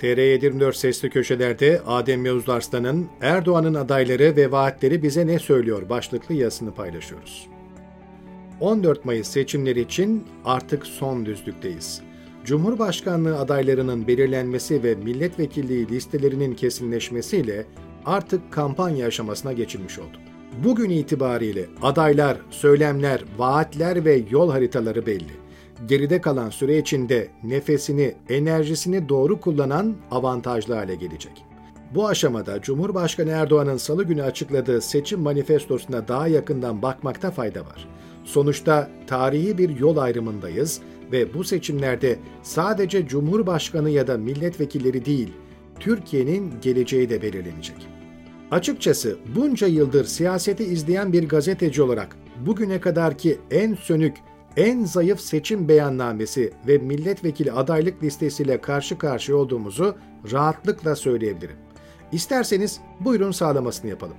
TR724 sesli köşelerde Adem Yavuz Arslan'ın Erdoğan'ın adayları ve vaatleri bize ne söylüyor başlıklı yazısını paylaşıyoruz. 14 Mayıs seçimleri için artık son düzlükteyiz. Cumhurbaşkanlığı adaylarının belirlenmesi ve milletvekilliği listelerinin kesinleşmesiyle artık kampanya aşamasına geçilmiş oldu. Bugün itibariyle adaylar, söylemler, vaatler ve yol haritaları belli geride kalan süre içinde nefesini, enerjisini doğru kullanan avantajlı hale gelecek. Bu aşamada Cumhurbaşkanı Erdoğan'ın salı günü açıkladığı seçim manifestosuna daha yakından bakmakta fayda var. Sonuçta tarihi bir yol ayrımındayız ve bu seçimlerde sadece Cumhurbaşkanı ya da milletvekilleri değil, Türkiye'nin geleceği de belirlenecek. Açıkçası bunca yıldır siyaseti izleyen bir gazeteci olarak bugüne kadarki en sönük en zayıf seçim beyannamesi ve milletvekili adaylık listesiyle karşı karşıya olduğumuzu rahatlıkla söyleyebilirim. İsterseniz buyurun sağlamasını yapalım.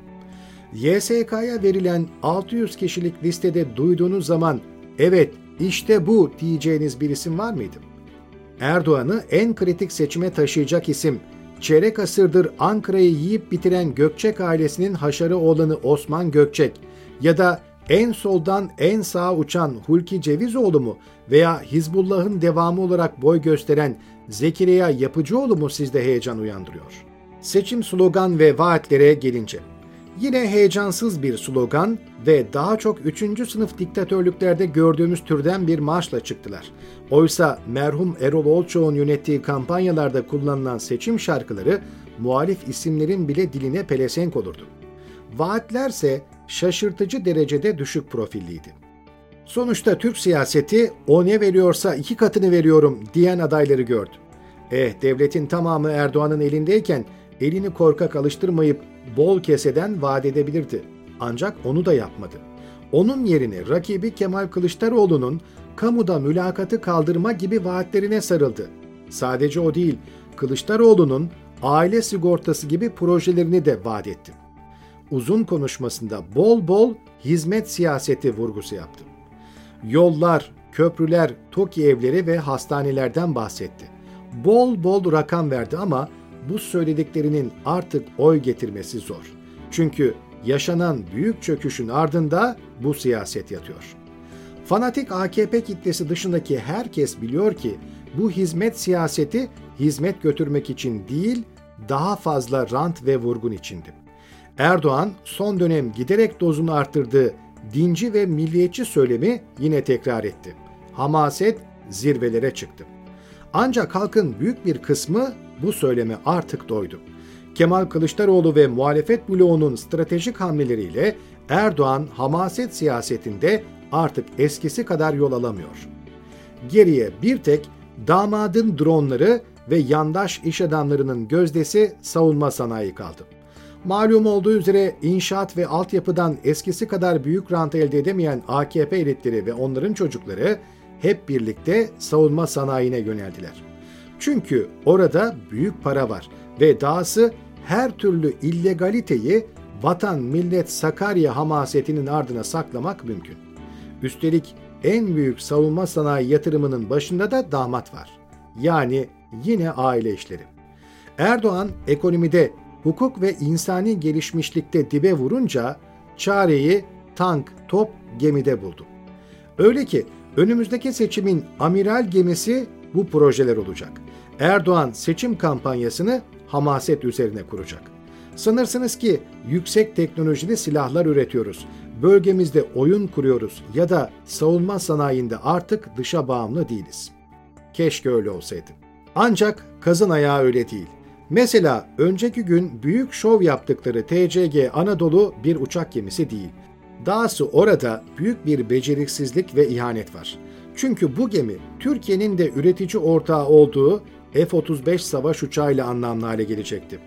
YSK'ya verilen 600 kişilik listede duyduğunuz zaman evet işte bu diyeceğiniz bir isim var mıydı? Erdoğan'ı en kritik seçime taşıyacak isim, çeyrek asırdır Ankara'yı yiyip bitiren Gökçek ailesinin haşarı oğlanı Osman Gökçek ya da en soldan en sağa uçan Hulki Cevizoğlu mu veya Hizbullah'ın devamı olarak boy gösteren Zekeriya Yapıcıoğlu mu sizde heyecan uyandırıyor? Seçim slogan ve vaatlere gelince. Yine heyecansız bir slogan ve daha çok 3. sınıf diktatörlüklerde gördüğümüz türden bir marşla çıktılar. Oysa merhum Erol Olçoğ'un yönettiği kampanyalarda kullanılan seçim şarkıları muhalif isimlerin bile diline pelesenk olurdu. Vaatlerse şaşırtıcı derecede düşük profilliydi. Sonuçta Türk siyaseti o ne veriyorsa iki katını veriyorum diyen adayları gördü. Eh devletin tamamı Erdoğan'ın elindeyken elini korkak alıştırmayıp bol keseden vaat edebilirdi. Ancak onu da yapmadı. Onun yerine rakibi Kemal Kılıçdaroğlu'nun kamuda mülakatı kaldırma gibi vaatlerine sarıldı. Sadece o değil, Kılıçdaroğlu'nun aile sigortası gibi projelerini de vaat etti uzun konuşmasında bol bol hizmet siyaseti vurgusu yaptı. Yollar, köprüler, TOKİ evleri ve hastanelerden bahsetti. Bol bol rakam verdi ama bu söylediklerinin artık oy getirmesi zor. Çünkü yaşanan büyük çöküşün ardında bu siyaset yatıyor. Fanatik AKP kitlesi dışındaki herkes biliyor ki bu hizmet siyaseti hizmet götürmek için değil, daha fazla rant ve vurgun içindi. Erdoğan son dönem giderek dozunu arttırdığı dinci ve milliyetçi söylemi yine tekrar etti. Hamaset zirvelere çıktı. Ancak halkın büyük bir kısmı bu söyleme artık doydu. Kemal Kılıçdaroğlu ve muhalefet bloğunun stratejik hamleleriyle Erdoğan hamaset siyasetinde artık eskisi kadar yol alamıyor. Geriye bir tek damadın dronları ve yandaş iş adamlarının gözdesi savunma sanayi kaldı. Malum olduğu üzere inşaat ve altyapıdan eskisi kadar büyük rant elde edemeyen AKP elitleri ve onların çocukları hep birlikte savunma sanayine yöneldiler. Çünkü orada büyük para var ve dahası her türlü illegaliteyi vatan millet Sakarya hamasetinin ardına saklamak mümkün. Üstelik en büyük savunma sanayi yatırımının başında da damat var. Yani yine aile işleri. Erdoğan ekonomide hukuk ve insani gelişmişlikte dibe vurunca çareyi tank, top, gemide buldu. Öyle ki önümüzdeki seçimin amiral gemisi bu projeler olacak. Erdoğan seçim kampanyasını hamaset üzerine kuracak. Sanırsınız ki yüksek teknolojili silahlar üretiyoruz, bölgemizde oyun kuruyoruz ya da savunma sanayinde artık dışa bağımlı değiliz. Keşke öyle olsaydı. Ancak kazın ayağı öyle değil. Mesela önceki gün büyük şov yaptıkları TCG Anadolu bir uçak gemisi değil. Dahası orada büyük bir beceriksizlik ve ihanet var. Çünkü bu gemi Türkiye'nin de üretici ortağı olduğu F-35 savaş uçağıyla anlamlı hale gelecekti.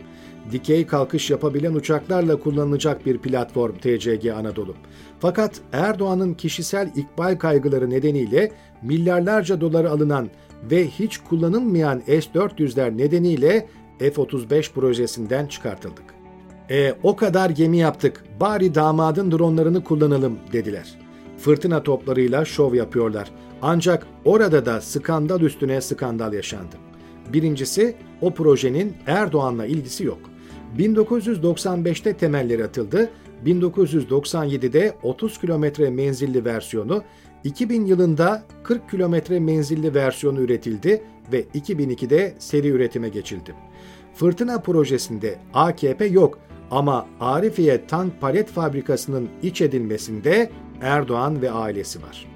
Dikey kalkış yapabilen uçaklarla kullanılacak bir platform TCG Anadolu. Fakat Erdoğan'ın kişisel ikbal kaygıları nedeniyle milyarlarca dolar alınan ve hiç kullanılmayan S-400'ler nedeniyle F-35 projesinden çıkartıldık. E o kadar gemi yaptık, bari damadın dronlarını kullanalım dediler. Fırtına toplarıyla şov yapıyorlar. Ancak orada da skandal üstüne skandal yaşandı. Birincisi, o projenin Erdoğan'la ilgisi yok. 1995'te temelleri atıldı, 1997'de 30 kilometre menzilli versiyonu, 2000 yılında 40 kilometre menzilli versiyonu üretildi ve 2002'de seri üretime geçildi. Fırtına projesinde AKP yok ama Arifiye Tank Palet Fabrikası'nın iç edilmesinde Erdoğan ve ailesi var.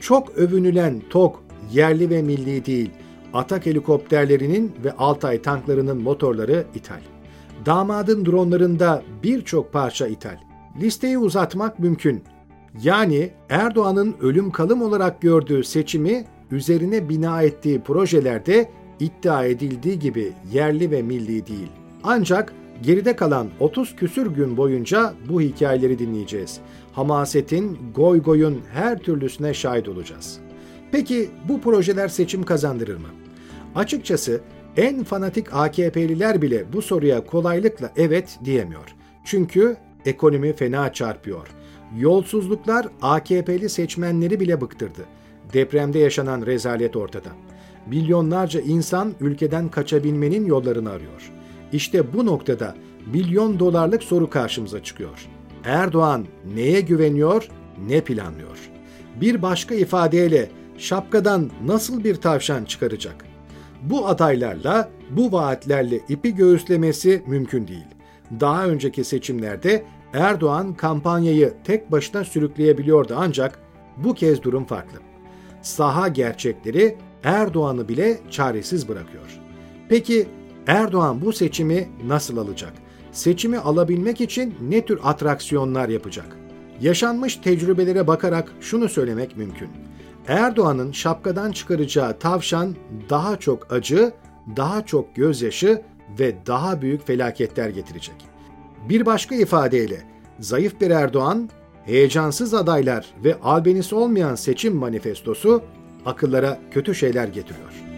Çok övünülen TOK yerli ve milli değil, Atak helikopterlerinin ve Altay tanklarının motorları ithal. Damadın dronlarında birçok parça ithal. Listeyi uzatmak mümkün. Yani Erdoğan'ın ölüm kalım olarak gördüğü seçimi üzerine bina ettiği projelerde iddia edildiği gibi yerli ve milli değil. Ancak geride kalan 30 küsür gün boyunca bu hikayeleri dinleyeceğiz. Hamasetin, goy goyun her türlüsüne şahit olacağız. Peki bu projeler seçim kazandırır mı? Açıkçası en fanatik AKP'liler bile bu soruya kolaylıkla evet diyemiyor. Çünkü ekonomi fena çarpıyor. Yolsuzluklar AKP'li seçmenleri bile bıktırdı. Depremde yaşanan rezalet ortada. Milyonlarca insan ülkeden kaçabilmenin yollarını arıyor. İşte bu noktada milyon dolarlık soru karşımıza çıkıyor. Erdoğan neye güveniyor, ne planlıyor? Bir başka ifadeyle şapkadan nasıl bir tavşan çıkaracak? Bu adaylarla, bu vaatlerle ipi göğüslemesi mümkün değil. Daha önceki seçimlerde Erdoğan kampanyayı tek başına sürükleyebiliyordu ancak bu kez durum farklı. Saha gerçekleri Erdoğan'ı bile çaresiz bırakıyor. Peki Erdoğan bu seçimi nasıl alacak? Seçimi alabilmek için ne tür atraksiyonlar yapacak? Yaşanmış tecrübelere bakarak şunu söylemek mümkün. Erdoğan'ın şapkadan çıkaracağı tavşan daha çok acı, daha çok gözyaşı ve daha büyük felaketler getirecek. Bir başka ifadeyle zayıf bir Erdoğan, heyecansız adaylar ve albenisi olmayan seçim manifestosu akıllara kötü şeyler getiriyor.